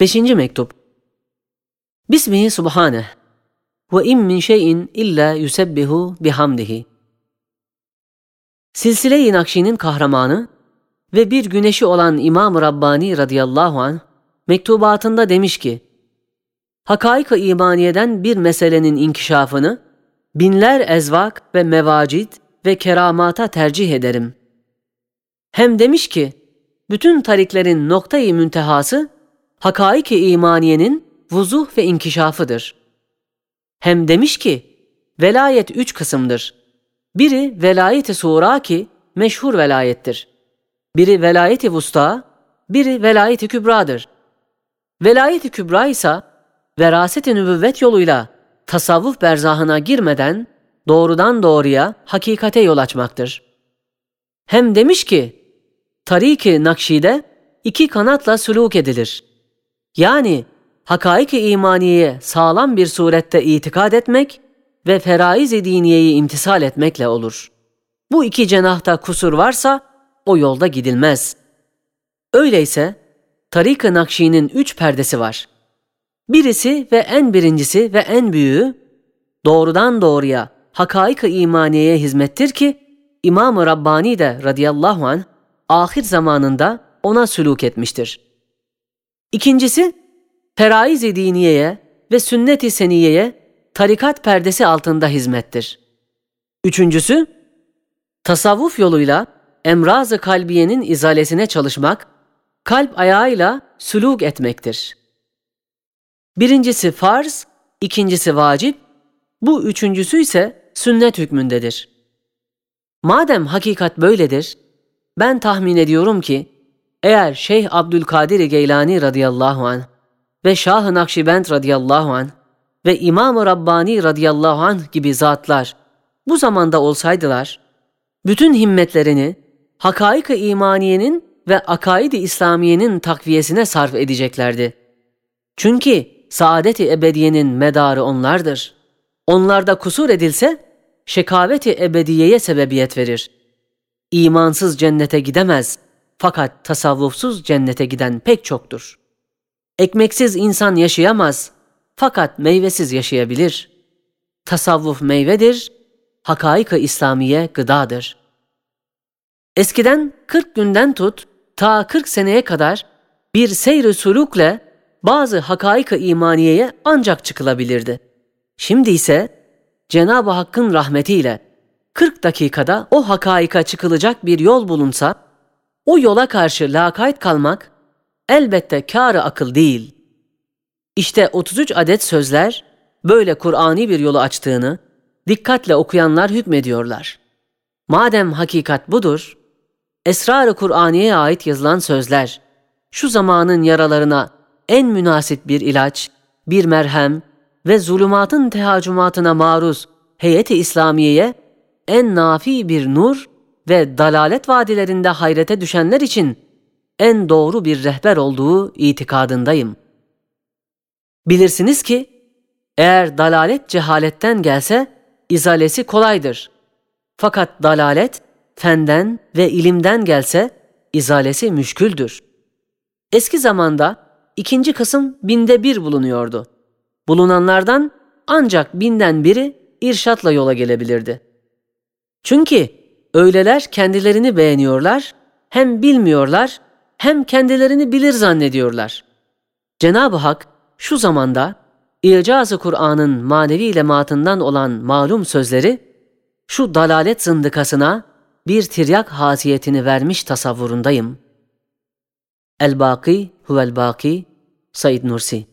Beşinci mektup. Bismihi subhaneh ve in min şeyin illa yusebbihu bihamdihi. Silsile-i Nakşi'nin kahramanı ve bir güneşi olan İmam-ı Rabbani radıyallahu anh mektubatında demiş ki, Hakaik-ı imaniyeden bir meselenin inkişafını binler ezvak ve mevacid ve keramata tercih ederim. Hem demiş ki, bütün tariklerin noktayı müntehası hakaik-i imaniyenin vuzuh ve inkişafıdır. Hem demiş ki, velayet üç kısımdır. Biri velayeti sura ki meşhur velayettir. Biri velayeti vusta, biri velayeti kübradır. Velayeti kübra ise veraset-i nübüvvet yoluyla tasavvuf berzahına girmeden doğrudan doğruya hakikate yol açmaktır. Hem demiş ki, Tarik-i Nakşi'de iki kanatla sülûk edilir. Yani hakaik-i imaniyeye sağlam bir surette itikad etmek ve feraiz-i diniyeyi imtisal etmekle olur. Bu iki cenahta kusur varsa o yolda gidilmez. Öyleyse Tarik-ı Nakşi'nin üç perdesi var. Birisi ve en birincisi ve en büyüğü doğrudan doğruya hakaik-ı imaniyeye hizmettir ki İmam-ı Rabbani de radıyallahu anh ahir zamanında ona sülûk etmiştir. İkincisi, feraiz-i diniyeye ve sünnet-i seniyeye tarikat perdesi altında hizmettir. Üçüncüsü, tasavvuf yoluyla emraz-ı kalbiyenin izalesine çalışmak, kalp ayağıyla sülûk etmektir. Birincisi farz, ikincisi vacip, bu üçüncüsü ise sünnet hükmündedir. Madem hakikat böyledir, ben tahmin ediyorum ki eğer Şeyh Abdülkadir Geylani radıyallahu anh ve Şah-ı Nakşibend radıyallahu anh ve İmam-ı Rabbani radıyallahu anh gibi zatlar bu zamanda olsaydılar, bütün himmetlerini hakaik-ı imaniyenin ve akaid-i İslamiyenin takviyesine sarf edeceklerdi. Çünkü saadet-i ebediyenin medarı onlardır. Onlarda kusur edilse, şekaveti ebediyeye sebebiyet verir. İmansız cennete gidemez.'' Fakat tasavvufsuz cennete giden pek çoktur. Ekmeksiz insan yaşayamaz fakat meyvesiz yaşayabilir. Tasavvuf meyvedir, hakaik-ı İslamiye gıdadır. Eskiden 40 günden tut ta 40 seneye kadar bir seyr-i sulukle bazı hakaik-ı imaniyeye ancak çıkılabilirdi. Şimdi ise Cenab-ı Hakk'ın rahmetiyle 40 dakikada o hakaika çıkılacak bir yol bulunsa o yola karşı lakayt kalmak elbette kârı akıl değil. İşte 33 adet sözler böyle Kur'ani bir yolu açtığını dikkatle okuyanlar hükmediyorlar. Madem hakikat budur, Esrar-ı Kur'aniye ait yazılan sözler şu zamanın yaralarına en münasip bir ilaç, bir merhem ve zulümatın tehacumatına maruz heyeti İslamiye'ye en nafi bir nur ve dalalet vadilerinde hayrete düşenler için en doğru bir rehber olduğu itikadındayım. Bilirsiniz ki eğer dalalet cehaletten gelse izalesi kolaydır. Fakat dalalet fenden ve ilimden gelse izalesi müşküldür. Eski zamanda ikinci kısım binde bir bulunuyordu. Bulunanlardan ancak binden biri irşatla yola gelebilirdi. Çünkü Öyleler kendilerini beğeniyorlar, hem bilmiyorlar, hem kendilerini bilir zannediyorlar. Cenab-ı Hak şu zamanda İcaz-ı Kur'an'ın manevi lematından olan malum sözleri şu dalalet zındıkasına bir tiryak hasiyetini vermiş tasavvurundayım. El-Baki huvel-Baki Said Nursi